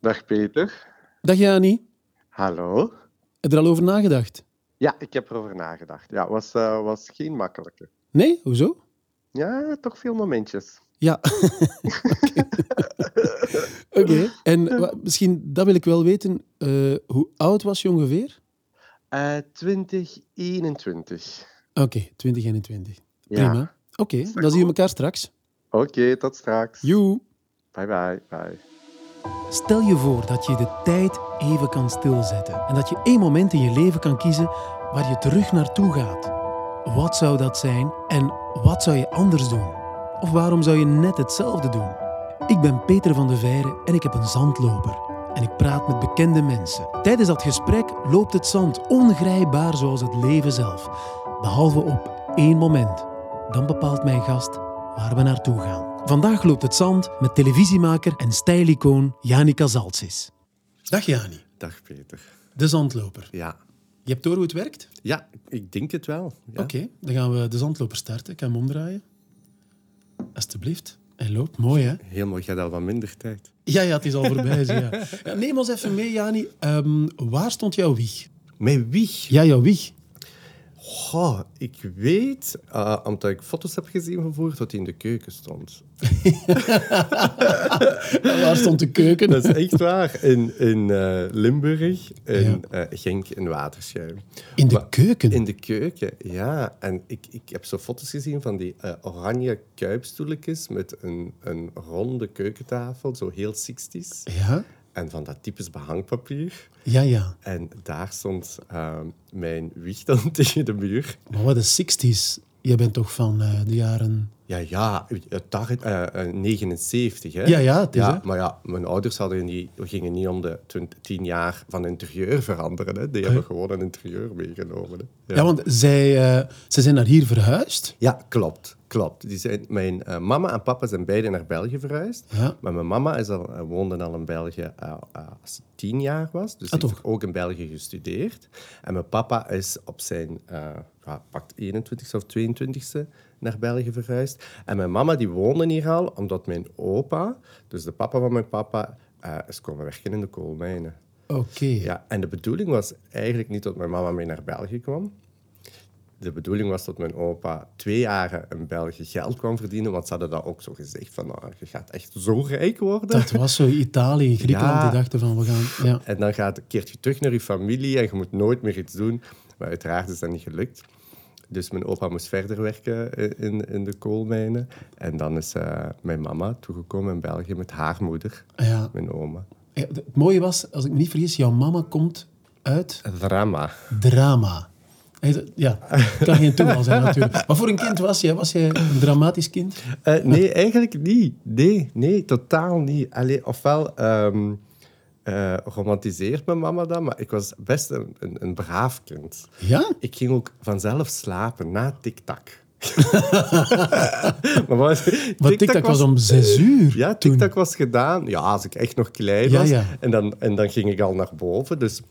Dag Peter. Dag Jani. Hallo. Heb je er al over nagedacht? Ja, ik heb erover nagedacht. Ja, was, uh, was geen makkelijke. Nee? Hoezo? Ja, toch veel momentjes. Ja. Oké. Okay. En misschien, dat wil ik wel weten. Uh, hoe oud was je ongeveer? Uh, 2021. Oké, okay, 2021. Prima. Ja. Oké, okay, dan zien we elkaar straks. Oké, tot straks. Joe. Bye bye. Bye. Stel je voor dat je de tijd even kan stilzetten en dat je één moment in je leven kan kiezen waar je terug naartoe gaat. Wat zou dat zijn en wat zou je anders doen? Of waarom zou je net hetzelfde doen? Ik ben Peter van de Veire en ik heb een zandloper. En ik praat met bekende mensen. Tijdens dat gesprek loopt het zand ongrijpbaar zoals het leven zelf. Behalve op één moment. Dan bepaalt mijn gast waar we naartoe gaan. Vandaag loopt het zand met televisiemaker en stijlicoon Janica Zaltsis. Dag Jani. Dag Peter. De zandloper. Ja. Je hebt door hoe het werkt? Ja, ik denk het wel. Ja. Oké, dan gaan we de zandloper starten. Ik ga hem omdraaien. Alsjeblieft. Hij loopt mooi, hè? Heel mooi. Jij al wat minder tijd. Ja, ja, het is al voorbij. ja. ja. neem ons even mee, Jani. Um, waar stond jouw wieg? Mijn wieg? Ja, jouw wieg. Goh, ik weet, uh, omdat ik foto's heb gezien van vroeger, dat hij in de keuken stond. waar stond de keuken? Dat is echt waar. In, in uh, Limburg, in ja. uh, Genk in Waterschuim. In de maar, keuken? In de keuken, ja. En ik, ik heb zo foto's gezien van die oranje kuipstoeltjes met een, een ronde keukentafel, zo heel 60s. Ja. En van dat typisch behangpapier. Ja, ja. En daar stond uh, mijn wieg dan tegen de muur. Maar wat de 60s? Je bent toch van uh, de jaren... Ja, ja, dag, uh, 79, hè? Ja, ja, het is, ja hè? Maar ja, mijn ouders hadden niet, gingen niet om de 20, 10 jaar van interieur veranderen. Hè? Die hebben gewoon een interieur meegenomen. Hè? Ja. ja, want zij, uh, zij zijn naar hier verhuisd? Ja, klopt. Klopt. Die zijn, mijn uh, mama en papa zijn beide naar België verhuisd. Ja. Maar mijn mama is al, uh, woonde al in België als ze tien jaar was. Dus ah, heeft ook in België gestudeerd. En mijn papa is op zijn pakt 21ste of 22ste naar België verhuisd. En mijn mama die woonde hier al, omdat mijn opa, dus de papa van mijn papa, is komen werken in de koolmijnen. Oké. Okay. Ja, en de bedoeling was eigenlijk niet dat mijn mama mee naar België kwam de bedoeling was dat mijn opa twee jaren in België geld kwam verdienen, want ze hadden dat ook zo gezegd, van nou, je gaat echt zo rijk worden. Dat was zo Italië, Griekenland, ja. die dachten van we gaan... Ja. En dan gaat, keert je terug naar je familie en je moet nooit meer iets doen. Maar uiteraard is dat niet gelukt. Dus mijn opa moest verder werken in, in de koolmijnen. En dan is uh, mijn mama toegekomen in België met haar moeder, ja. mijn oma. Ja, het mooie was, als ik me niet vergis, jouw mama komt uit... Drama. Drama. Ja, kan geen toeval zijn natuurlijk. Maar voor een kind was jij, was jij een dramatisch kind? Uh, nee, eigenlijk niet. Nee, nee, totaal niet. Allee, ofwel um, uh, romantiseert mijn mama dat, maar ik was best een, een, een braaf kind. Ja? Ik ging ook vanzelf slapen na tik-tak. maar was, tic TikTok was, was om zes uur. Ja, TikTok was gedaan. Ja, als ik echt nog klein was. Ja, ja. En, dan, en dan ging ik al naar boven. Dus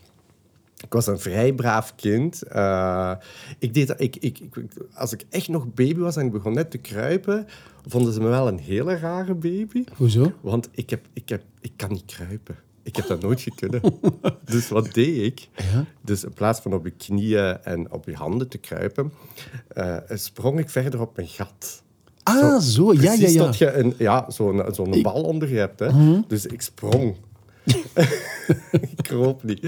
ik was een vrij braaf kind. Uh, ik deed, ik, ik, ik, als ik echt nog baby was en ik begon net te kruipen, vonden ze me wel een hele rare baby. Hoezo? Want ik, heb, ik, heb, ik kan niet kruipen. Ik heb dat nooit gekund. dus wat deed ik? Ja? Dus in plaats van op je knieën en op je handen te kruipen, uh, sprong ik verder op mijn gat. Ah, zo. Ja, ja, ja. dat je een, ja, zo'n zo'n ik... bal onder je hebt. Hè. -hmm. Dus ik sprong ik kroop niet.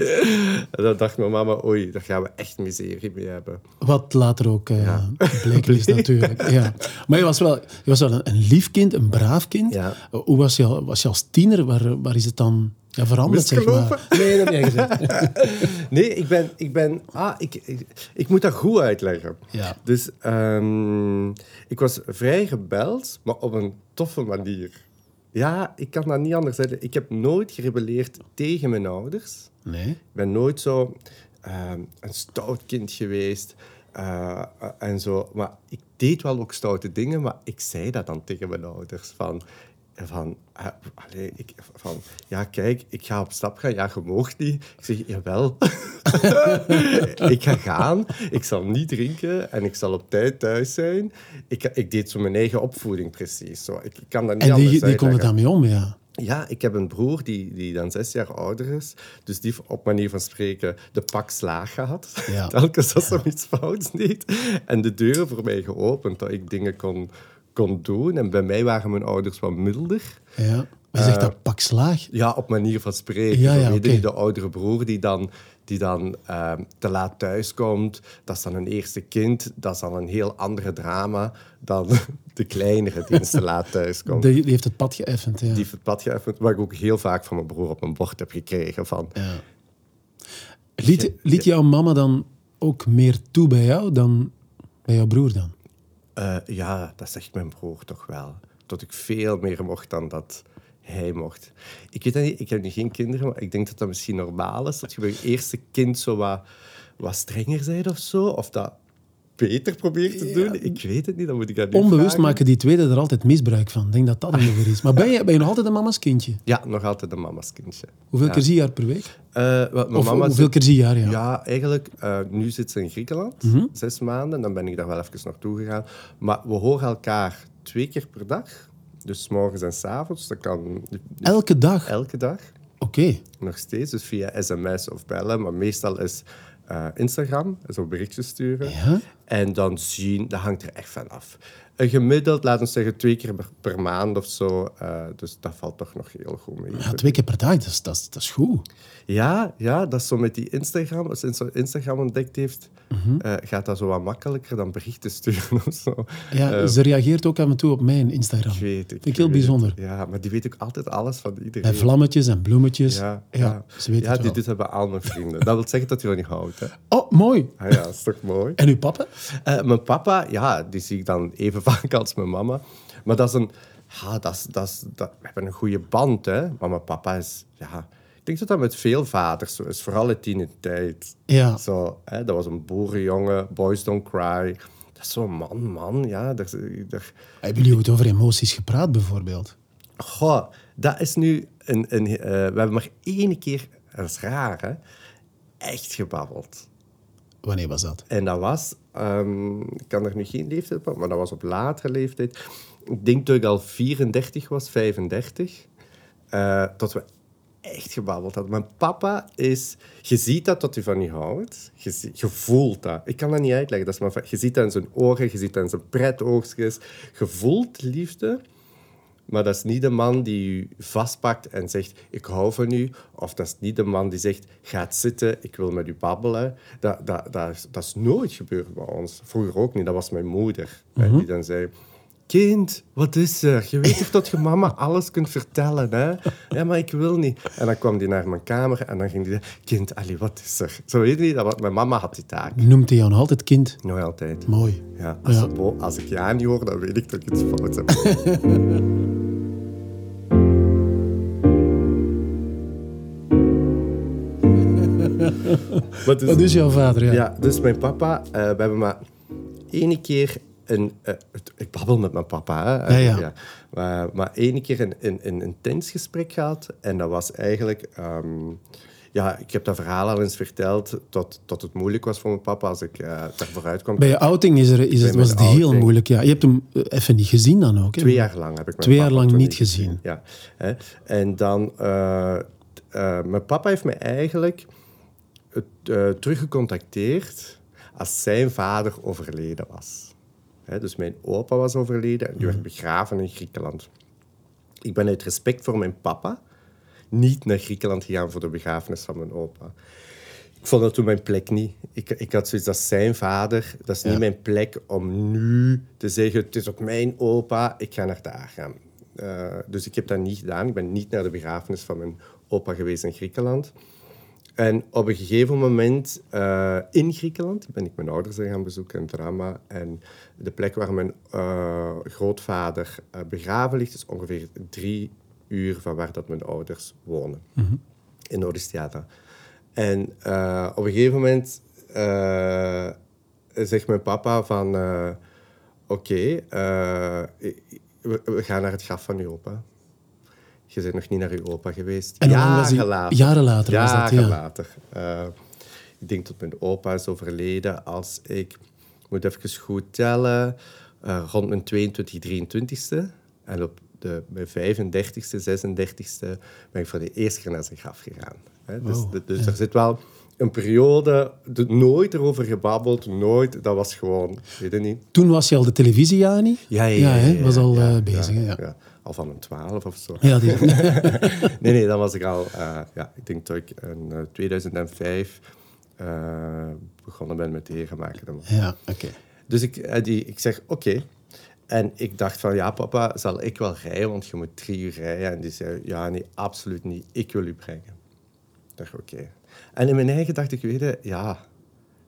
En dan dacht mijn mama, oei, daar gaan we echt miserie mee hebben. Wat later ook uh, ja. bleken is natuurlijk. Ja. Maar je was wel, je was wel een, lief kind, een braaf kind. Ja. Hoe was je, was je als tiener? Waar, waar is het dan ja, veranderd, zeg maar? Nee, dat heb jij gezegd. nee, ik ben... Ik, ben ah, ik, ik, ik moet dat goed uitleggen. Ja. Dus um, ik was vrij gebeld, maar op een toffe manier. Ja, ik kan dat niet anders zeggen. Ik heb nooit gerebelleerd tegen mijn ouders. Nee. Ik ben nooit zo uh, een stout kind geweest. Uh, en zo. Maar ik deed wel ook stoute dingen, maar ik zei dat dan tegen mijn ouders. Van, van, uh, allee, ik, van, ja, kijk, ik ga op stap gaan. Ja, je moogt niet. Ik zeg, jawel. ik ga gaan. Ik zal niet drinken en ik zal op tijd thuis zijn. Ik, ik deed zo mijn eigen opvoeding precies. Zo. Ik, ik kan dat niet en die, anders die konden daarmee om, ja? Ja, ik heb een broer die, die dan zes jaar ouder is. Dus die heeft op manier van spreken de pak slaag gehad. Ja. Telkens als ze iets fouts deed. En de deuren voor mij geopend, dat ik dingen kon, kon doen. En bij mij waren mijn ouders wat milder. Ja. Wie zegt dat pak slaag? Ja, op manier van spreken. Ja, ja, je. De oudere broer die dan, die dan ehm, te laat thuiskomt. Dat is dan een eerste kind. Dat is dan een heel andere drama dan de kleinere die te laat thuiskomt. Die, die heeft het pad geëffend. Ja. Die heeft het pad geëffend, waar ik ook heel vaak van mijn broer op mijn bord heb gekregen. Van, Ja. Liet, liet jouw mama dan ook meer toe bij jou dan bij jouw broer dan? Eh, ja, dat zegt mijn broer toch wel. Dat ik veel meer mocht dan dat hij mocht. Ik weet dat niet, ik heb nu geen kinderen, maar ik denk dat dat misschien normaal is. Dat je bij je eerste kind zo wat, wat strenger bent of zo. Of dat beter probeert te doen. Ik weet het niet, dan moet ik dat Onbewust vragen. maken die tweede er altijd misbruik van. Ik denk dat dat ongeveer is. Maar ben je, ben je nog altijd een mama's kindje? Ja, nog altijd een mama's kindje. Hoeveel Ja. keer zie je haar per week? Eh, wat Of mama hoeveel zit- keer zie je haar? Ja. Ja, eigenlijk, eh, nu zit ze in Griekenland, Mhm. zes maanden. Dan ben ik daar wel even naartoe gegaan. Maar we horen elkaar twee keer per dag. Dus morgens en 's avonds. Dat kan Elke dag? elke dag, Oké. nog steeds. Dus via sms of bellen. Maar meestal is eh, Instagram, zo berichtjes sturen. Ja? En dan zien, dat hangt er echt van af. Een gemiddeld, laten we zeggen, twee keer per, per maand of zo. Eh, dus dat valt toch nog heel goed mee. Ja, twee keer per dag, dat is, dat is, dat is goed. Ja, ja, dat is zo met die Instagram. Als ze Instagram ontdekt heeft, eh, gaat dat zo wat makkelijker dan berichten sturen of zo. Ja, Eh, ze reageert ook af en toe op mijn Instagram. ik weet het. Vind ik heel weet bijzonder. Ja, maar die weet ook altijd alles van iedereen. Met vlammetjes en bloemetjes. Ja, Ja, ja. ze weet ja het die wel. doet dat bij al mijn vrienden. Dat wil zeggen dat hij van niet houdt. Hè. Oh, mooi. Ah ja, dat is toch mooi? En uw papa? Mijn papa, ja, die zie ik dan even vaak als mijn mama. Maar dat is een... Ja, dat is, dat is, dat, we hebben een goede band, hè. Maar mijn papa is... Ja, ik denk dat dat met veel vaders zo is. Vooral in die tijd. Ja. Zo, hè, dat was een boerenjongen. Boys don't cry. Dat is zo'n man, man. Ja, daar, daar, Hebben jullie over emoties gepraat, bijvoorbeeld? Goh, dat is nu een... een eh, we hebben maar één keer... Dat is raar, hè. Echt gebabbeld. Wanneer was dat? En dat was, ehm, ik kan er nu geen leeftijd op, maar dat was op latere leeftijd. Ik denk dat ik al 34 was, 35. eh, dat we echt gebabbeld hadden. Mijn papa is... Je ziet dat dat hij van je houdt. Je, voelt dat. Ik kan dat niet uitleggen. Dat is maar, je ziet dat in zijn ogen, je ziet dat in zijn pretoogstjes. Je voelt liefde. Maar dat is niet de man die u vastpakt en zegt, ik hou van u. Of dat is niet de man die zegt, ga zitten, ik wil met u babbelen. Dat, dat, dat, is, dat is nooit gebeurd bij ons. Vroeger ook niet, dat was mijn moeder. hè, die dan zei, kind, wat is er? Je weet toch dat je mama alles kunt vertellen, hè? Ja, maar ik wil niet. En dan kwam die naar mijn kamer en dan ging die kind, Ali, wat is er? Zo weet je niet, dat, mijn mama had die taak. Noemt hij jou nog altijd kind? Nog altijd. Mooi. Ja, als, Ja. ze bo- als ik ja niet hoor, dan weet ik dat ik iets fout heb. Maar dus- Dat is jouw vader, ja. ja, dus mijn papa, eh, we hebben maar één keer een... eh, ik babbel met mijn papa, hè. Ja, ja. Maar, maar één keer een, een, een intens gesprek gehad. En dat was eigenlijk... ehm, ja, ik heb dat verhaal al eens verteld, dat, dat het moeilijk was voor mijn papa als ik eh daar vooruit kwam. Bij je outing is er, is het, was het heel moeilijk. Ja. Je hebt hem even niet gezien dan ook. Hè? Twee jaar lang heb ik mijn Twee jaar lang niet gezien. Ja. Hè. En dan... mijn papa heeft me eigenlijk het, eh, teruggecontacteerd als zijn vader overleden was. Dus mijn opa was overleden en die werd begraven in Griekenland. Ik ben uit respect voor mijn papa niet naar Griekenland gegaan voor de begrafenis van mijn opa. Ik vond dat toen mijn plek niet. Ik, ik had zoiets als zijn vader. Dat is Ja. niet mijn plek om nu te zeggen: het is ook mijn opa, ik ga naar daar gaan. Eh, dus ik heb dat niet gedaan. Ik ben niet naar de begrafenis van mijn opa geweest in Griekenland. En op een gegeven moment eh, in Griekenland ben ik mijn ouders gaan bezoeken in Drama. En de plek waar mijn eh, grootvader eh, begraven ligt, is ongeveer drie uur van waar dat mijn ouders wonen. In Oristiata. En op een gegeven moment zegt mijn papa van... Oké, we, we gaan naar het graf van uw opa. Je bent nog niet naar uw opa geweest. En Jaren later. Jaren later was dat, ja. later. Eh, ik denk dat mijn opa is overleden als ik... Moet even goed tellen. eh, rond mijn 22, 23ste. En op de, mijn 35ste, 36ste ben ik voor de eerste keer naar zijn graf gegaan. Hè. Dus, Wow, de- dus er zit wel een periode, de, nooit erover gebabbeld, nooit, dat was gewoon, weet je niet. Toen was je al de televisie, Jani? Ja, ja, ja. ja, was al eh, bezig? Ja. Al van een 12 of zo. Ja, die, nee, nee, dan was ik al, eh, ja, ik denk dat ik in eh, 2005 eh, begonnen ben met de maken. ja oké. Dus ik, eh, die, ik zeg, oké. En ik dacht van, ja papa, zal ik wel rijden, want je moet drie uur rijden. En die zei, ja nee, absoluut niet, ik wil u brengen. Ik dacht, oké. En in mijn eigen dacht ik, weet je, ja,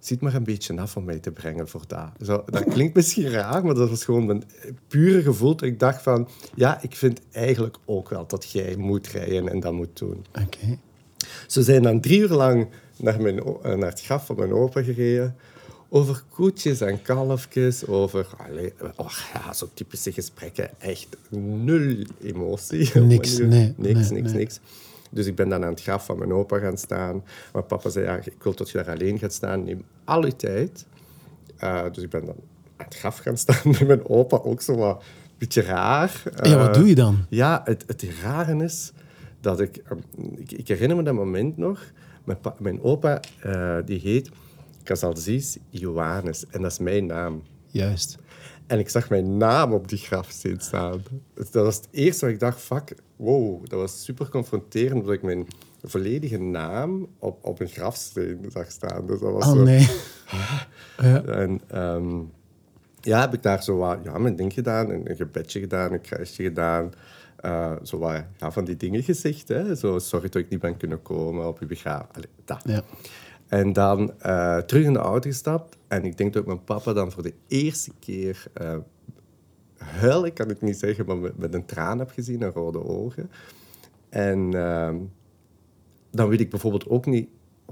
ziet maar een beetje af om mij te brengen voor dat. Zo, dat klinkt misschien raar, maar dat was gewoon mijn pure gevoel. Dat ik dacht van, ja, ik vind eigenlijk ook wel dat jij moet rijden en dat moet doen. Oké. Ze zijn dan drie uur lang naar, mijn, eh, naar het graf van mijn opa gereden. Over koetjes en kalfjes, over... Allee, oh, ja, zo typische gesprekken. Echt nul emotie. Niks, nee, Niks, nee, niks, nee. niks. Dus ik ben dan aan het graf van mijn opa gaan staan. Maar papa zei, ja, ik wil dat je daar alleen gaat staan. Neem al je tijd. Eh, dus ik ben dan aan het graf gaan staan met mijn opa. Ook zo wat een beetje raar. Ja, wat Eh, doe je dan? ja, het, het rare is dat ik, ehm, ik... Ik herinner me dat moment nog. Mijn, pa- mijn opa, eh, die heet Casalzis Ioannis. En dat is mijn naam. Juist. En ik zag mijn naam op die grafsteen staan. Dat was het eerste wat ik dacht, fuck, wow. Dat was super confronterend, dat ik mijn volledige naam op, op een grafsteen zag staan. Dus dat was Oh zo... nee. Ja. En ehm, ja, heb ik daar zo wat, ja, mijn ding gedaan, een, een gebedje gedaan, een kruisje gedaan. eh, zo wat, ja, van die dingen gezegd. Hè? Zo, sorry dat ik niet ben kunnen komen op je. Allee, dat. Ja. En dan eh, terug in de auto gestapt. En ik denk dat ik mijn papa dan voor de eerste keer eh huilen, kan ik niet zeggen, maar met, met een traan heb gezien en rode ogen. En ehm, dan weet ik bijvoorbeeld ook niet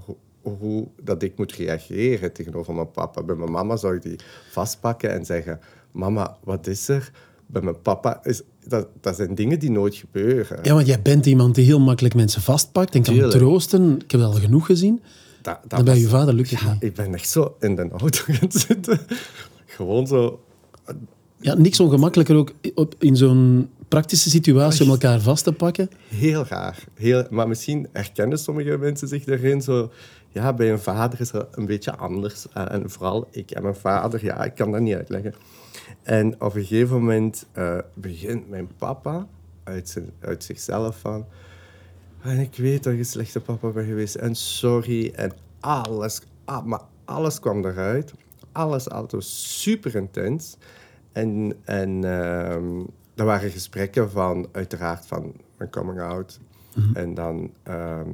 ho- hoe dat ik moet reageren tegenover mijn papa. Bij mijn mama zou ik die vastpakken en zeggen... Mama, wat is er? Bij mijn papa is... Dat, dat zijn dingen die nooit gebeuren. ja, want jij bent iemand die heel makkelijk mensen vastpakt en kan Tuurlijk. troosten. Ik heb dat al genoeg gezien. Dat, dat Dan bij was- je vader lukt het Ja, niet. ik ben echt zo in de auto gaan zitten. Gewoon zo... Ja, niks ongemakkelijker ook op- in zo'n praktische situatie om elkaar vast te pakken. Heel raar. Heel, maar misschien herkennen sommige mensen zich daarin. Zo, ja, bij een vader is dat een beetje anders. Eh, En vooral ik en mijn vader, ja, ik kan dat niet uitleggen. En op een gegeven moment eh, begint mijn papa uit, zijn, uit zichzelf van... En ik weet dat je een slechte papa bent geweest. En sorry. En alles, ah, maar alles kwam eruit. Alles altijd super intens. En, en ehm er waren gesprekken van, uiteraard, van mijn coming out. En dan ehm,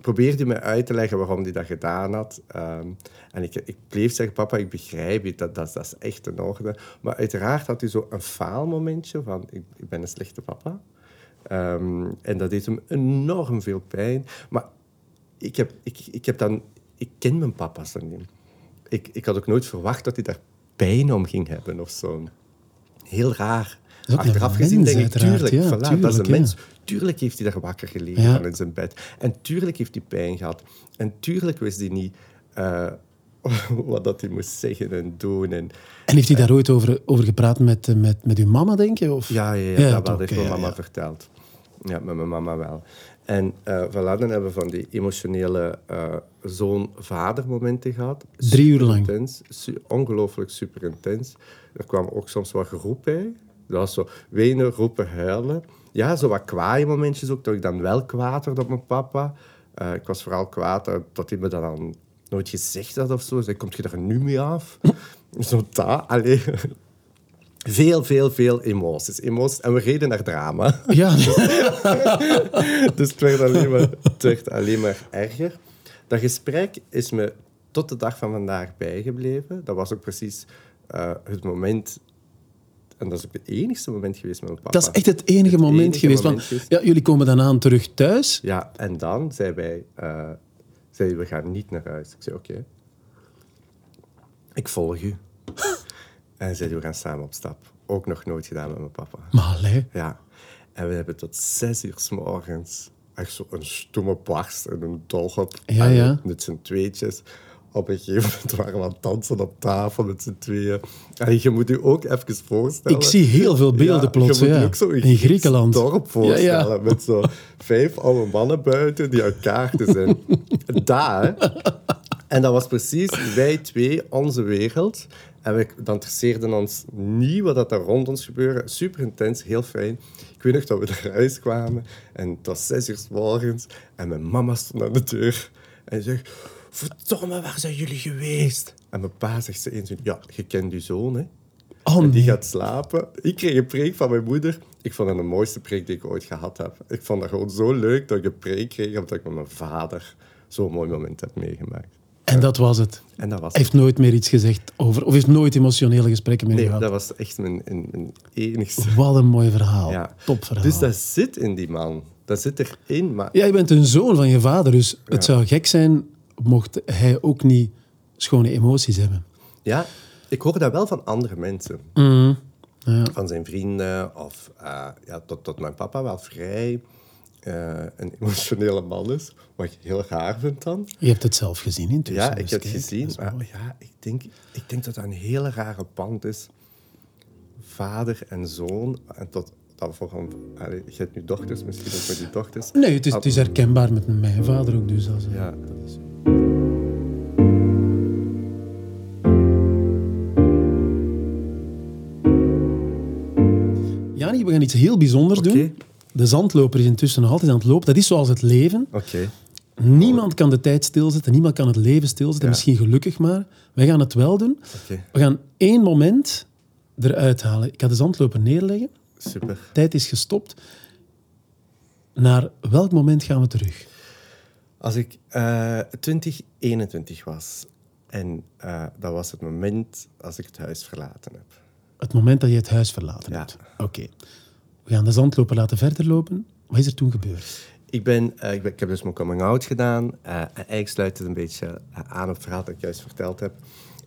probeerde hij me uit te leggen waarom hij dat gedaan had. Ehm, en ik, ik bleef zeggen, papa, ik begrijp je, dat, dat, dat is echt in orde. Maar uiteraard had hij zo een faalmomentje van, ik, ik ben een slechte papa. Ehm, en dat deed hem enorm veel pijn. Maar ik, heb, ik, ik, heb dan, ik ken mijn papa's dan niet. Ik, ik had ook nooit verwacht dat hij daar pijn om ging hebben of zo. Heel raar. Achteraf gezien mens, denk ik, tuurlijk, ja, voilà, dat is tuurlijk, een ja. mens. Tuurlijk heeft hij daar wakker gelegen Ja. van in zijn bed. En tuurlijk heeft hij pijn gehad. En tuurlijk wist hij niet eh, wat dat hij moest zeggen en doen. En, En heeft hij daar ooit over, over gepraat met, met, met uw mama, denk je? Of? ja, ja, dat wel, heeft mijn mama verteld. Ja, met mijn mama wel. En eh voilà, dan hebben we van die emotionele eh, zoon-vader momenten gehad. Drie uur lang. Intens, su- ongelooflijk super intens. Er kwam ook soms wat geroep bij. Dat was zo wenen, roepen, huilen. Ja, zo wat kwaaie momentjes ook, dat ik dan wel kwaad werd op mijn papa. Eh, ik was vooral kwaad dat, dat hij me dat dan nooit gezegd had of zo. Zei, komt je daar nu mee af? zo dat, allee. Veel, veel, veel emoties. emoties. En we reden naar drama. Ja, Dus het werd, alleen maar, het werd alleen maar erger. Dat gesprek is me tot de dag van vandaag bijgebleven. Dat was ook precies eh, het moment... En dat is ook het enigste moment geweest met mijn papa. dat is echt het enige moment enige geweest. moment want, ja, jullie komen dan aan terug thuis. Ja, en dan zei wij... eh, zei we gaan niet naar huis. Ik zei, oké. Ik volg u. en hij zei, we gaan samen op stap. Ook nog nooit gedaan met mijn papa. Maar allee. Ja. En we hebben tot zes uur s morgens echt zo een stomme barst en een dolhop. Ja, ja. Met z'n tweetjes. op een gegeven moment waren we aan het dansen op tafel met z'n tweeën. En je moet je ook even voorstellen... Ik zie heel veel beelden Ja, plots. Je moet ja. je ook zo In Griekenland. dorp voorstellen. Met zo vijf oude mannen buiten die uit kaarten zijn. Daar. En dat was precies wij twee, onze wereld. En we, dat interesseerde ons niet wat dat daar rond ons gebeurde. Super intens, heel fijn. Ik weet nog dat we naar huis kwamen. En het was zes uur 's morgens. En mijn mama stond aan de deur. En ze zegt... Verdomme, waar zijn jullie geweest? En mijn pa zegt ze eens... Ja, je kent je zoon, hè? Oh, En die gaat slapen. Ik kreeg een preek van mijn moeder. Ik vond dat de mooiste preek die ik ooit gehad heb. Ik vond dat gewoon zo leuk dat ik een preek kreeg, omdat ik met mijn vader zo'n mooi moment heb meegemaakt. En dat was het. En dat was Hij heeft nooit meer iets gezegd over... Of heeft nooit emotionele gesprekken meer Nee, gehad. dat was echt mijn, mijn, mijn enigste... Wat een mooi verhaal. Ja. Topverhaal. Dus dat zit in die man. Dat zit erin, maar... Ja, je bent een zoon van je vader, dus het zou gek zijn mocht hij ook niet schone emoties hebben. Ja, ik hoor dat wel van andere mensen. Mhm. Ja. Van zijn vrienden. Of eh, ja, tot, tot mijn papa wel vrij eh, een emotionele man is. Wat ik heel raar vind dan. Je hebt het zelf gezien intussen. Ja, ik dus heb het gezien. dat is Maar ja, ik denk, ik denk dat dat een hele rare band is. Vader en zoon. En tot, dat voor allee, je hebt nu dochters, misschien ook met die dochters. Nee, het is, het is herkenbaar met mijn vader ook. Dus als, Ja. Jani, we gaan iets heel bijzonders doen. De zandloper is intussen nog altijd aan het lopen. Dat is zoals het leven. Oké. Niemand kan de tijd stilzetten. Niemand kan het leven stilzetten. Ja. Misschien gelukkig maar. Wij gaan het wel doen. We gaan één moment eruit halen. Ik ga de zandloper neerleggen. Super. Tijd is gestopt. Naar welk moment gaan we terug? Als ik eh 2021 was. En eh, dat was het moment als ik het huis verlaten heb. Het moment dat je het huis verlaten Ja. hebt. Oké. We gaan de zandloper laten verder lopen. Wat is er toen gebeurd? Ik, ben, eh, ik, ben, ik heb dus mijn coming-out gedaan. en eigenlijk sluit het een beetje eh, aan op het verhaal dat ik juist verteld heb.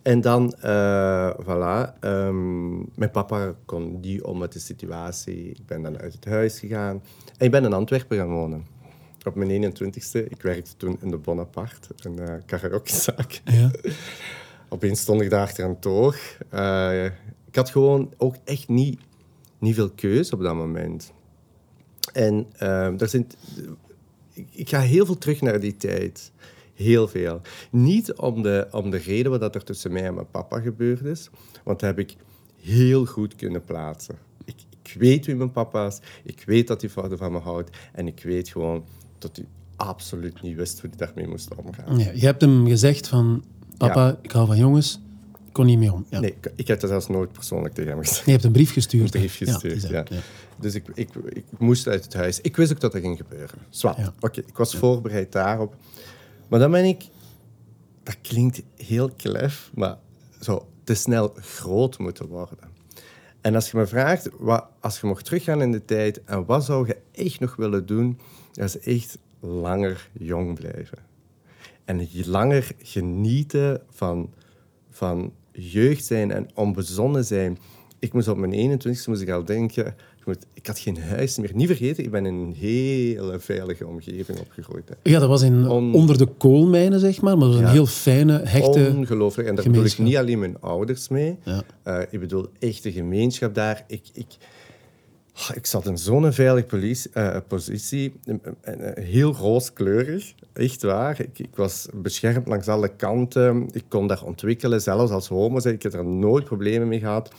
En dan, eh, voilà, ehm, mijn papa kon niet om met de situatie. Ik ben dan uit het huis gegaan. En ik ben in Antwerpen gaan wonen. Op mijn 21ste. Ik werkte toen in de Bonaparte, een uh, karaokezaak. Ja. Opeens stond ik daar achter een toog. Ik had gewoon ook echt niet, niet veel keus op dat moment. En ehm, daar zijn, ik, ga heel veel terug naar die tijd. Heel veel. Niet om de, om de reden wat er tussen mij en mijn papa gebeurd is. Want dat heb ik heel goed kunnen plaatsen. Ik, ik weet wie mijn papa is. Ik weet dat hij van van me houdt. En ik weet gewoon dat hij absoluut niet wist hoe hij daarmee moest omgaan. Ja, je hebt hem gezegd van... Papa, Ja. ik hou van jongens. Ik kon niet mee om. Ja. Nee, ik, heb dat zelfs nooit persoonlijk tegen hem gezegd. Je hebt een brief gestuurd. Een brief gestuurd, ja. Dus ik, ik, ik moest uit het huis. Ik wist ook dat dat ging gebeuren. Zwat. Ja. Oké, ik was voorbereid daarop. Maar dan ben ik... Dat klinkt heel klef, maar zo te snel groot moeten worden. En als je me vraagt, wat, als je mocht teruggaan in de tijd en wat zou je echt nog willen doen, dat is echt langer jong blijven. En langer genieten van, van jeugd zijn en onbezonnen zijn. Ik moest op mijn 21ste moest ik al denken, ik, had geen huis meer. Niet vergeten, ik ben in een hele veilige omgeving opgegroeid. Hè. Ja, dat was in, On- onder de koolmijnen, zeg maar. Maar dat was een heel fijne, hechte... Ongelooflijk. En daar bedoel ik niet alleen mijn ouders mee. Ja. Eh, ik bedoel echt de gemeenschap daar. Ik, ik, ik zat in zo'n veilige eh, positie. Heel rooskleurig. Echt waar. Ik, ik was beschermd langs alle kanten. Ik kon daar ontwikkelen. Zelfs als homo. Ik heb er nooit problemen mee gehad.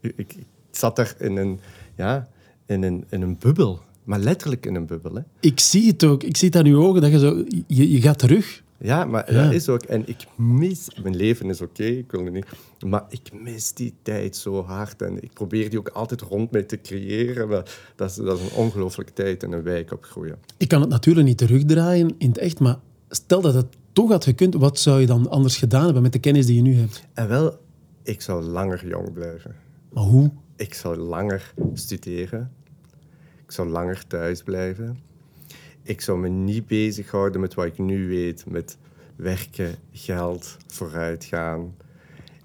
ik, zat daar in een, ja, in, een, in een bubbel. Maar letterlijk in een bubbel. Hè. Ik zie het ook. Ik zie het aan uw ogen. Dat je, zo, je, je gaat terug. Ja, maar Ja. dat is ook... En ik mis... Mijn leven is oké, ik wil het niet... Maar ik mis die tijd zo hard. En ik probeer die ook altijd rond mij te creëren. Maar dat is, dat is een ongelooflijke tijd in een wijk opgroeien. Ik kan het natuurlijk niet terugdraaien in het echt, maar stel dat het toch had gekund, wat zou je dan anders gedaan hebben met de kennis die je nu hebt? En wel, ik zou langer jong blijven. Maar hoe? Ik zou langer studeren. Ik zou langer thuis blijven. Ik zou me niet bezighouden met wat ik nu weet. Met werken, geld, vooruitgaan.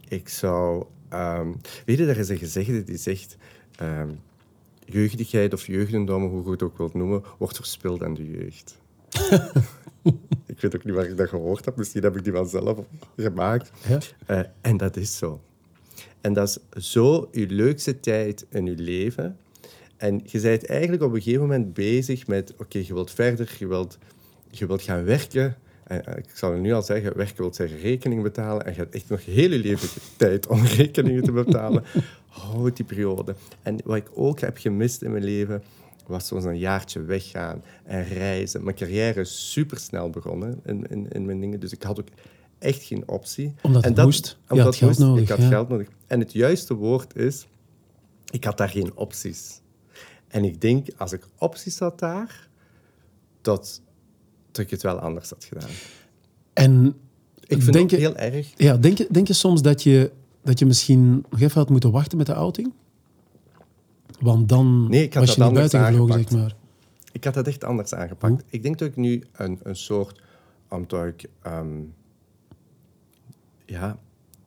Ik zou... ehm, weet je, er is een gezegde die zegt... ehm, jeugdigheid of jeugdendom, hoe je het ook wilt noemen, wordt verspild aan de jeugd. Ik weet ook niet waar ik dat gehoord heb. Misschien heb ik die wel zelf gemaakt. Ja. Eh, en dat is zo. En dat is zo je leukste tijd in je leven. En je bent eigenlijk op een gegeven moment bezig met... Oké, je wilt verder, je wilt, je wilt gaan werken. En, eh, ik zal het nu al zeggen, werken wil zeggen rekening betalen. En je hebt echt nog heel je leven tijd om rekeningen te betalen. Houd die periode. En wat ik ook heb gemist in mijn leven, was zo'n jaartje weggaan en reizen. Mijn carrière is supersnel begonnen in, in, in mijn dingen. Dus ik had ook echt geen optie. Omdat en het moest. Je omdat had geld moest. nodig, Ik had ja. geld nodig. En het juiste woord is, ik had daar geen opties. En ik denk, als ik opties had daar, dat, dat ik het wel anders had gedaan. En Ik vind denk het je, heel erg. ja, denk, je, denk je soms dat je, dat je misschien nog even had moeten wachten met de outing? Want dan Nee, ik had was je dat niet anders buiten gevlogen, zeg maar. Ik had dat echt anders aangepakt. Ik denk dat ik nu een, een soort, omdat ik ehm, ja,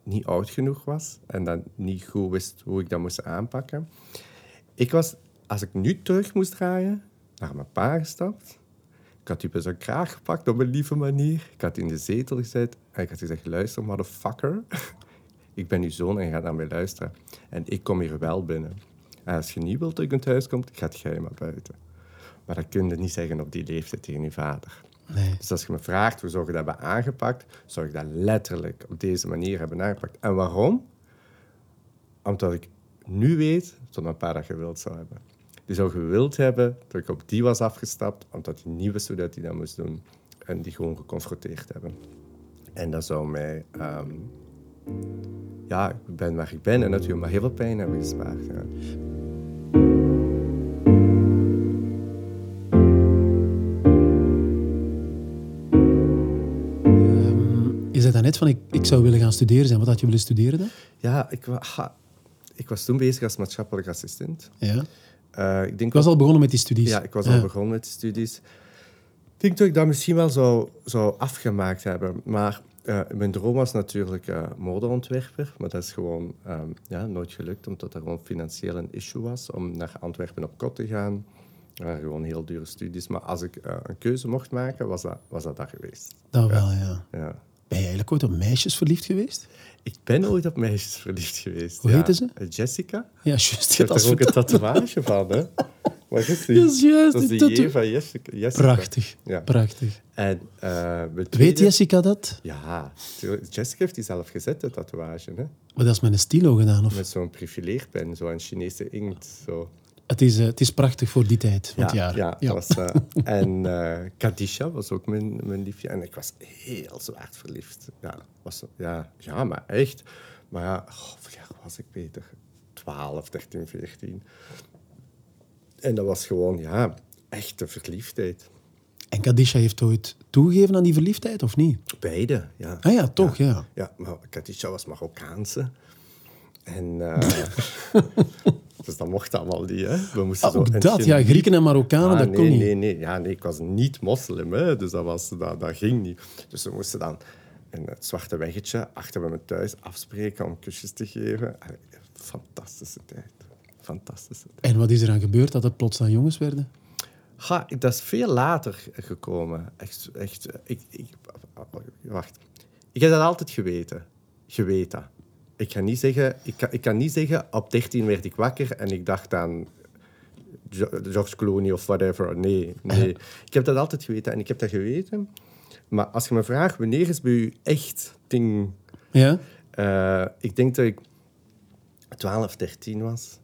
niet oud genoeg was en dan niet goed wist hoe ik dat moest aanpakken. Ik was, als ik nu terug moest draaien, naar mijn pa gestapt. Ik had die bij zijn kraag gepakt op een lieve manier. Ik had in de zetel gezet en ik had gezegd, luister motherfucker. ik ben uw zoon en je gaat naar mij luisteren. En ik kom hier wel binnen. En als je niet wilt dat ik in het huis komt, gaat jij maar buiten. Maar dat kun je niet zeggen op die leeftijd tegen je vader. Nee. Dus als je me vraagt hoe zou je dat hebben aangepakt, zou ik dat letterlijk op deze manier hebben aangepakt. En waarom? Omdat ik nu weet dat mijn pa dat gewild zou hebben. Die zou gewild hebben dat ik op die was afgestapt, omdat hij niet wist hoe dat hij dat moest doen. En die gewoon geconfronteerd hebben. En dat zou mij... ehm, ja, ik ben waar ik ben en natuurlijk maar heel veel pijn hebben gespaard. Ja. Je zei net van, ik, ik zou willen gaan studeren zijn. Wat had je willen studeren dan? Ja, ik, ha, ik was toen bezig als maatschappelijk assistent. Ja. Eh, ik denk was al begonnen met die studies. Ja, ik was al begonnen met de studies. Ik denk dat ik dat misschien wel zou, zou afgemaakt hebben. Maar eh, mijn droom was natuurlijk eh, modeontwerper. Maar dat is gewoon ehm, ja, nooit gelukt, omdat er gewoon financieel een issue was om naar Antwerpen op kot te gaan. Gewoon heel dure studies. Maar als ik een keuze mocht maken, was dat, was dat dat geweest. Dat wel, ja. Ja. Ben je eigenlijk ooit op meisjes verliefd geweest? Ik ben ooit op meisjes verliefd geweest. Hoe ja. heette ze? Jessica. Ja, juist. Je heb hebt er ook een tatoeage van, hè? Waar is die? Dat is juist, Dat is die J van Jessica. Jessica. Prachtig. Ja. Prachtig. En eh, Weet tweede- Jessica dat? Ja. Jessica heeft die zelf gezet, de tatoeage. Hè? Maar dat is met een stilo gedaan, of? Met zo'n profileerpen, zo'n Chinese inkt. Zo. Het is, eh, het is prachtig voor die tijd van het jaar. ja, was, eh, en eh Kadisha was ook mijn, mijn liefje. En ik was heel zwaar verliefd. Ja, was, ja, ja, maar echt. Maar ja, oh, was ik beter? 12, 13, 14. En dat was gewoon, ja, echte verliefdheid. En Kadisha heeft ooit toegegeven aan die verliefdheid, of niet? Beide, ja. Ah ja, toch, ja. Ja, maar Katisha was Marokkaanse. En dus dat mocht allemaal niet, hè. We moesten Ah, zo dat, ja. Grieken en Marokkanen, Ah, dat nee, kon niet. Nee, nee, ja, nee, ik was niet moslim, hè. Dus dat, was, dat, dat ging niet. Dus we moesten dan in het zwarte weggetje achter bij me thuis afspreken om kusjes te geven. Fantastische tijd. Fantastische tijd. En wat is er aan gebeurd dat het plots dan jongens werden? Ga, dat is veel later gekomen. Echt, echt, ik, ik, wacht. Ik heb dat altijd geweten. Geweten. Ik kan niet zeggen, ik kan, ik kan niet zeggen, op 13 werd ik wakker en ik dacht aan George Clooney of whatever. Nee, nee. Ik heb dat altijd geweten en ik heb dat geweten. Maar als je me vraagt, wanneer is bij u echt ding... Ja? Eh, ik denk dat ik 12, 13 was.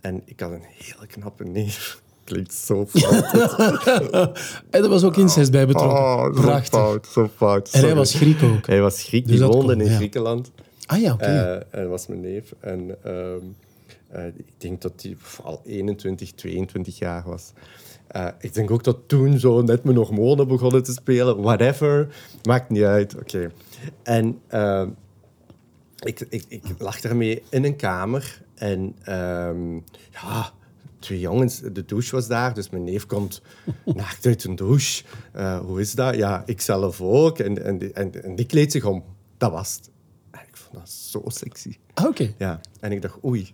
En ik had een hele knappe neef. Klinkt zo fout. En er was ook incest bij betrokken. Oh, zo Prachtig. fout, zo fout. En hij was Griek ook. Hij was Griek, Dus die woonde kon, in ja. Griekenland. Ah ja, oké. Eh, en was mijn neef. En ehm, eh, ik denk dat hij al 21, 22 jaar was. Eh, ik denk ook dat toen zo net mijn hormonen begonnen te spelen. Whatever. Maakt niet uit. Oké. En ehm, ik, ik, ik lag daarmee in een kamer. En ehm, ja, twee jongens. De douche was daar. Dus mijn neef komt naakt uit een douche. Eh, hoe is dat? Ja, ik zelf ook. En, en, en, en die kleedt zich om. Dat was het. Dat zo sexy. Ah, oké. Ja, en ik dacht, oei,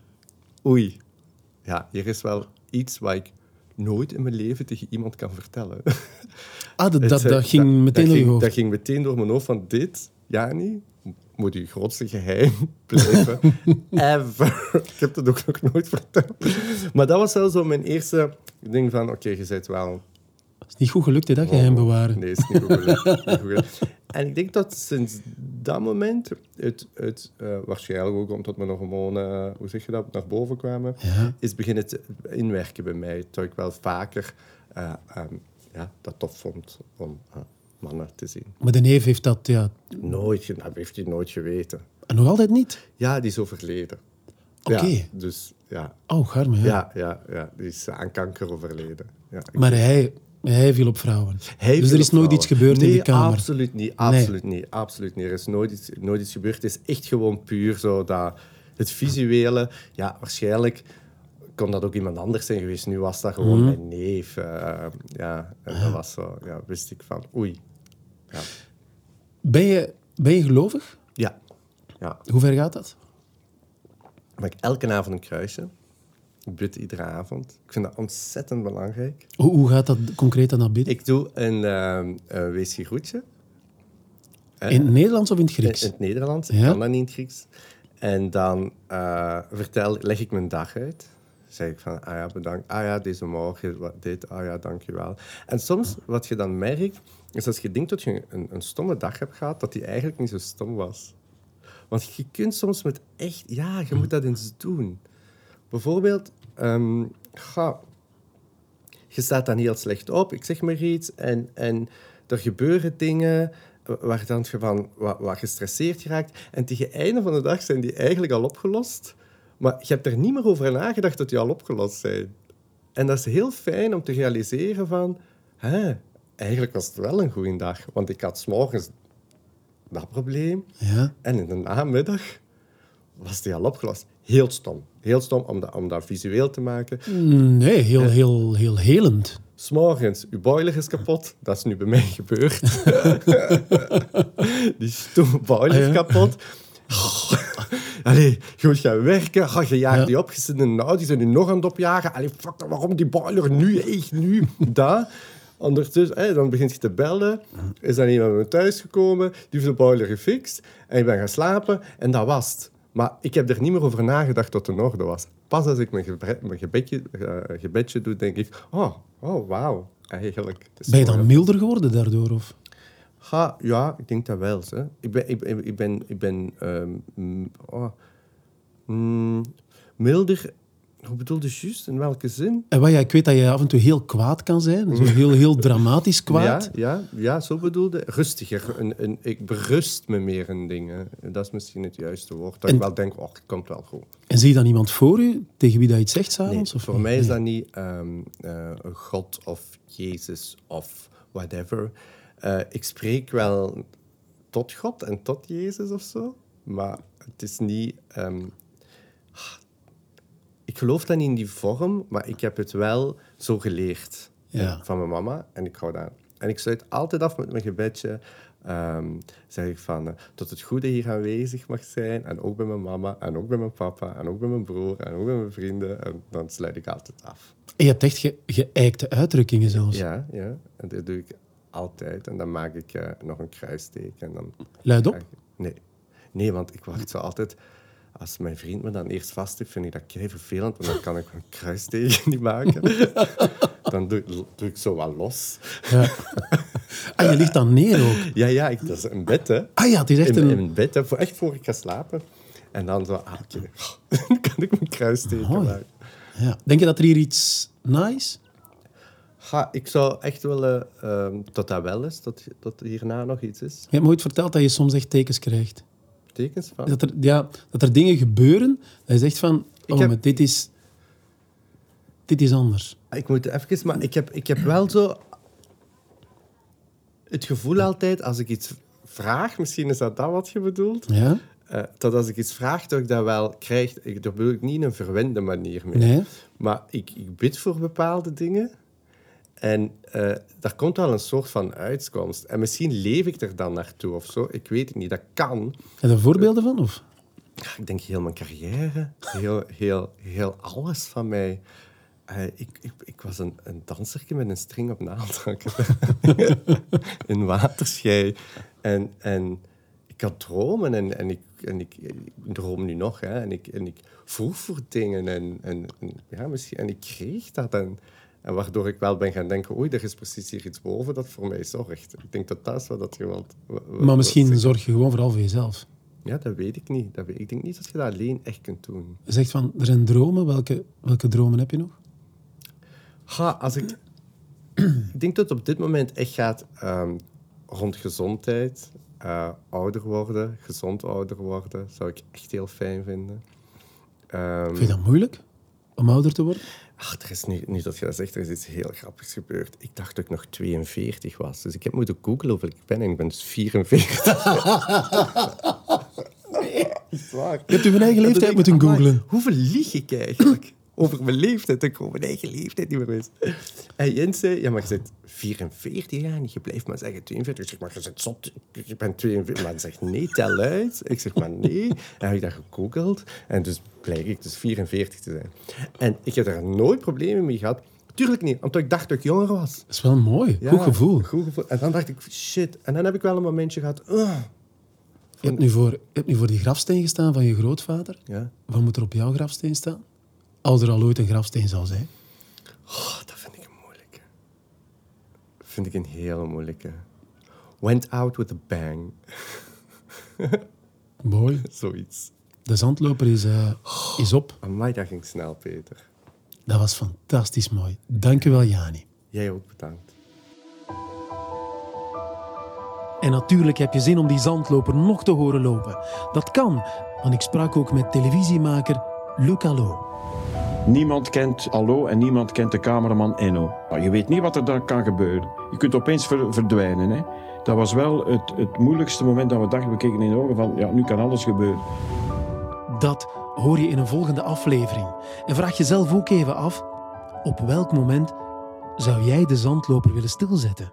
oei. Ja, hier is wel iets wat ik nooit in mijn leven tegen iemand kan vertellen. Ah, dat, dat, eh, dat ging meteen dat door je hoofd. Dat ging meteen door mijn hoofd van dit, Jani, moet je grootste geheim blijven. Ever. Ik heb het ook nog nooit verteld. Maar dat was wel zo mijn eerste ding van, oké, je bent wel... Het is niet goed gelukt, hè, dat geheim bewaren. Nee, is niet goed gelukt. Niet goed gelukt. En ik denk dat sinds dat moment het, het eh, waarschijnlijk ook omdat we nog gewoon, eh, hoe zeg je dat, naar boven kwamen, Ja. is beginnen te inwerken bij mij. Dat ik wel vaker eh, ehm, ja, dat tof vond om mannen te zien. Maar de neef heeft dat ja, Nooit, dat heeft hij nooit geweten. nog altijd niet. Ja, die is overleden. Oké. Ja, dus ja, Oh, garme, ja. ja, ja, ja, die is aan kanker overleden. Ja, Maar hij, hij viel op vrouwen. Hij dus er is nooit iets gebeurd nee, in die kamer. absoluut niet. Absoluut niet. Absoluut niet. Er is nooit iets, nooit iets gebeurd. Het is echt gewoon puur zo dat... Het visuele, ja, waarschijnlijk kon dat ook iemand anders zijn geweest. Nu was dat gewoon Mhm. mijn neef. eh, ja, en dat was zo... Ja, wist ik van... Oei. Ja. Ben je, ben je gelovig? Ja. ja. Hoe ver gaat dat? Ik elke avond een kruisje. Ik bid iedere avond. Ik vind dat ontzettend belangrijk. Hoe, hoe gaat dat concreet dan naar bidden? Ik doe een, ehm een wees je groetje. In het Nederlands of in het Grieks? in het Nederlands. Ik kan dat niet in het Grieks. En dan eh, vertel, leg ik mijn dag uit. Zeg ik van, ah ja, bedankt. Ah ja, deze morgen, dit. Ah ja, dankjewel. En soms, wat je dan merkt, is als je denkt dat je een, een stomme dag hebt gehad, dat die eigenlijk niet zo stom was. Want je kunt soms met echt... Ja, je moet dat eens doen. Bijvoorbeeld, ehm, ga, je staat dan heel slecht op, ik zeg maar iets, en, en er gebeuren dingen waar dan je van wat, wat gestresseerd geraakt. En tegen het einde van de dag zijn die eigenlijk al opgelost. Maar je hebt er niet meer over nagedacht dat die al opgelost zijn. En dat is heel fijn om te realiseren van... Hè, eigenlijk was het wel een goede dag. Want ik had 's morgens dat probleem. Ja. En in de namiddag was die al opgelost. Heel stom. Heel stom om dat, om dat visueel te maken. Nee, heel, heel, heel helend. S'morgens, uw boiler is kapot. Dat is nu bij mij gebeurd. Die stomme boiler is Ah, ja. kapot. Allee, je moet gaan werken. Oh, je jaagt Ja. die op. Je zit in een auto, die zijn nu nog aan het opjagen. Allee, fuck, waarom die boiler nu? Echt nu? Dat. Ondertussen, dan begint je te bellen. Is dan iemand bij me thuis gekomen. Die heeft de boiler gefixt. En ik ben gaan slapen. En dat was het. Maar ik heb er niet meer over nagedacht dat het in orde was. Pas als ik mijn, gebre- mijn gebedje, eh, gebedje doe, denk ik... Oh, oh wauw. Eigenlijk. Ben je dan milder geworden daardoor? Of? Ja, ik denk dat wel. Hè. Ik ben, ik, ben- ik ben, ik ben ehm, mm, oh, mm, milder. Hoe bedoel je juist? In welke zin? En wat, ja, ik weet dat je af en toe heel kwaad kan zijn. Zo heel, heel dramatisch kwaad. Ja, ja, ja, zo bedoelde Rustiger. Een, een, ik berust me meer in dingen. Dat is misschien het juiste woord. Dat En- ik wel denk, oh, het komt wel goed. En zie je dan iemand voor u tegen wie dat je iets zegt Nee, s'avonds? of voor niet? mij is Nee. dat niet eh, een God of Jezus of whatever. Eh, ik spreek wel tot God en tot Jezus of zo, maar het is niet. ehm, ik geloof dan niet in die vorm, maar ik heb het wel zo geleerd Ja. eh, van mijn mama en ik hou daar. En ik sluit altijd af met mijn gebedje. ehm, zeg ik van eh, dat het goede hier aanwezig mag zijn. En ook bij mijn mama, en ook bij mijn papa, en ook bij mijn broer, en ook bij mijn vrienden. En dan sluit ik altijd af. En je hebt echt ge geëikte uitdrukkingen zelfs. Ja, ja. En dat doe ik altijd. En dan maak ik eh, nog een kruisteken. En dan Luid op. Nee. Nee, want ik wacht zo altijd... Als mijn vriend me dan eerst vast heeft, vind ik dat kei vervelend, want dan kan ik een kruisteken niet maken. dan doe, doe ik zo wat los. Ja. Ah, je ligt dan neer ook. Ja, ja, ik, dat is een bed, hè. Ah ja, het is echt In, in een... een bed, hè, voor, echt voor ik ga slapen. En dan zo, ah, oké, dan kan ik mijn kruisteken Mooi. maken. Ja. Denk je dat er hier iets nice? Ga, ik zou echt willen ehm, dat dat wel is, dat, dat hierna nog iets is. Je hebt me ooit verteld dat je soms echt tekens krijgt. Tekens van? Dat er, ja, dat er dingen gebeuren, dat je zegt van... Oh, heb- maar dit is... Dit is anders. Ik moet even, maar ik heb, ik heb wel zo het gevoel altijd, als ik iets vraag, misschien is dat dat wat je bedoelt, Ja? eh, dat als ik iets vraag, dat ik dat wel krijg. Ik, dat bedoel ik niet in een verwende manier mee. Nee? Maar ik, ik bid voor bepaalde dingen en eh daar komt wel een soort van uitkomst. En misschien leef ik er dan naartoe of zo, ik weet het niet, dat kan. Heb je daar voorbeelden van? Of? Ik denk heel mijn carrière, heel, heel, heel alles van mij. eh, ik, ik, ik was een, een dansertje met een string op naaldhakken. in waterschei. En, en ik had dromen en, en, ik, en ik, ik droom nu nog. Hè, en, ik, en ik vroeg voor dingen en, en, en ja, misschien, en ik kreeg dat. En, en waardoor ik wel ben gaan denken, oei, er is precies hier iets boven dat voor mij zorgt. Ik denk dat dat is wat dat je wilt. Maar misschien zorg je gewoon vooral voor jezelf. Ja, dat weet ik niet. Dat weet, ik denk niet dat je dat alleen echt kunt doen. Je zegt van, er zijn dromen. Welke, welke dromen heb je nog? Ha, als ik... ik denk dat het op dit moment echt gaat ehm, rond gezondheid. eh, ouder worden, gezond ouder worden, zou ik echt heel fijn vinden. Ehm, Vind je dat moeilijk? Om ouder te worden? Ach, er is niet, niet dat je dat zegt, er is iets heel grappigs gebeurd. Ik dacht dat ik nog 42 was. Dus ik heb moeten googlen hoeveel ik ben en ik ben dus 44. nee, is waar. Je hebt je eigen leeftijd moeten googlen. Hoeveel lieg ik eigenlijk? Over mijn leeftijd, ik over mijn eigen leeftijd niet meer wist. En Jens zei, ja, maar je bent 44 jaar en je blijft maar zeggen 42. Ik zeg, maar je bent zot, je bent 42. Maar hij zegt, nee, tel uit. Ik zeg, maar nee. En heb ik dat gegoogeld. En dus blijk ik dus 44 te zijn. En ik heb daar nooit problemen mee gehad. Tuurlijk niet, omdat ik dacht dat ik jonger was. Dat is wel mooi. Ja, Goed gevoel. Goed gevoel. En dan dacht ik, shit. En dan heb ik wel een momentje gehad. "Ugh." Je hebt, nu voor, je hebt nu voor die grafsteen gestaan van je grootvader. Ja. Wat moet er op jouw grafsteen staan? Als er al ooit een grafsteen zal zijn. Oh, dat vind ik een moeilijke. Vind ik een hele moeilijke. Went out with a bang. Mooi. Zoiets. De zandloper is, eh, is op. Amai, dat ging snel, Peter. Dat was fantastisch mooi. Dank u wel, Jani. Jij ook bedankt. En natuurlijk heb je zin om die zandloper nog te horen lopen. Dat kan, want ik sprak ook met televisiemaker Luc Allo. Niemand kent Allo en niemand kent de cameraman Enno. Je weet niet wat er dan kan gebeuren. Je kunt opeens ver- verdwijnen. Hè? Dat was wel het, het moeilijkste moment dat we dachten, we keken in de ogen van, ja, nu kan alles gebeuren. Dat hoor je in een volgende aflevering. En vraag jezelf ook even af: op welk moment zou jij de zandloper willen stilzetten?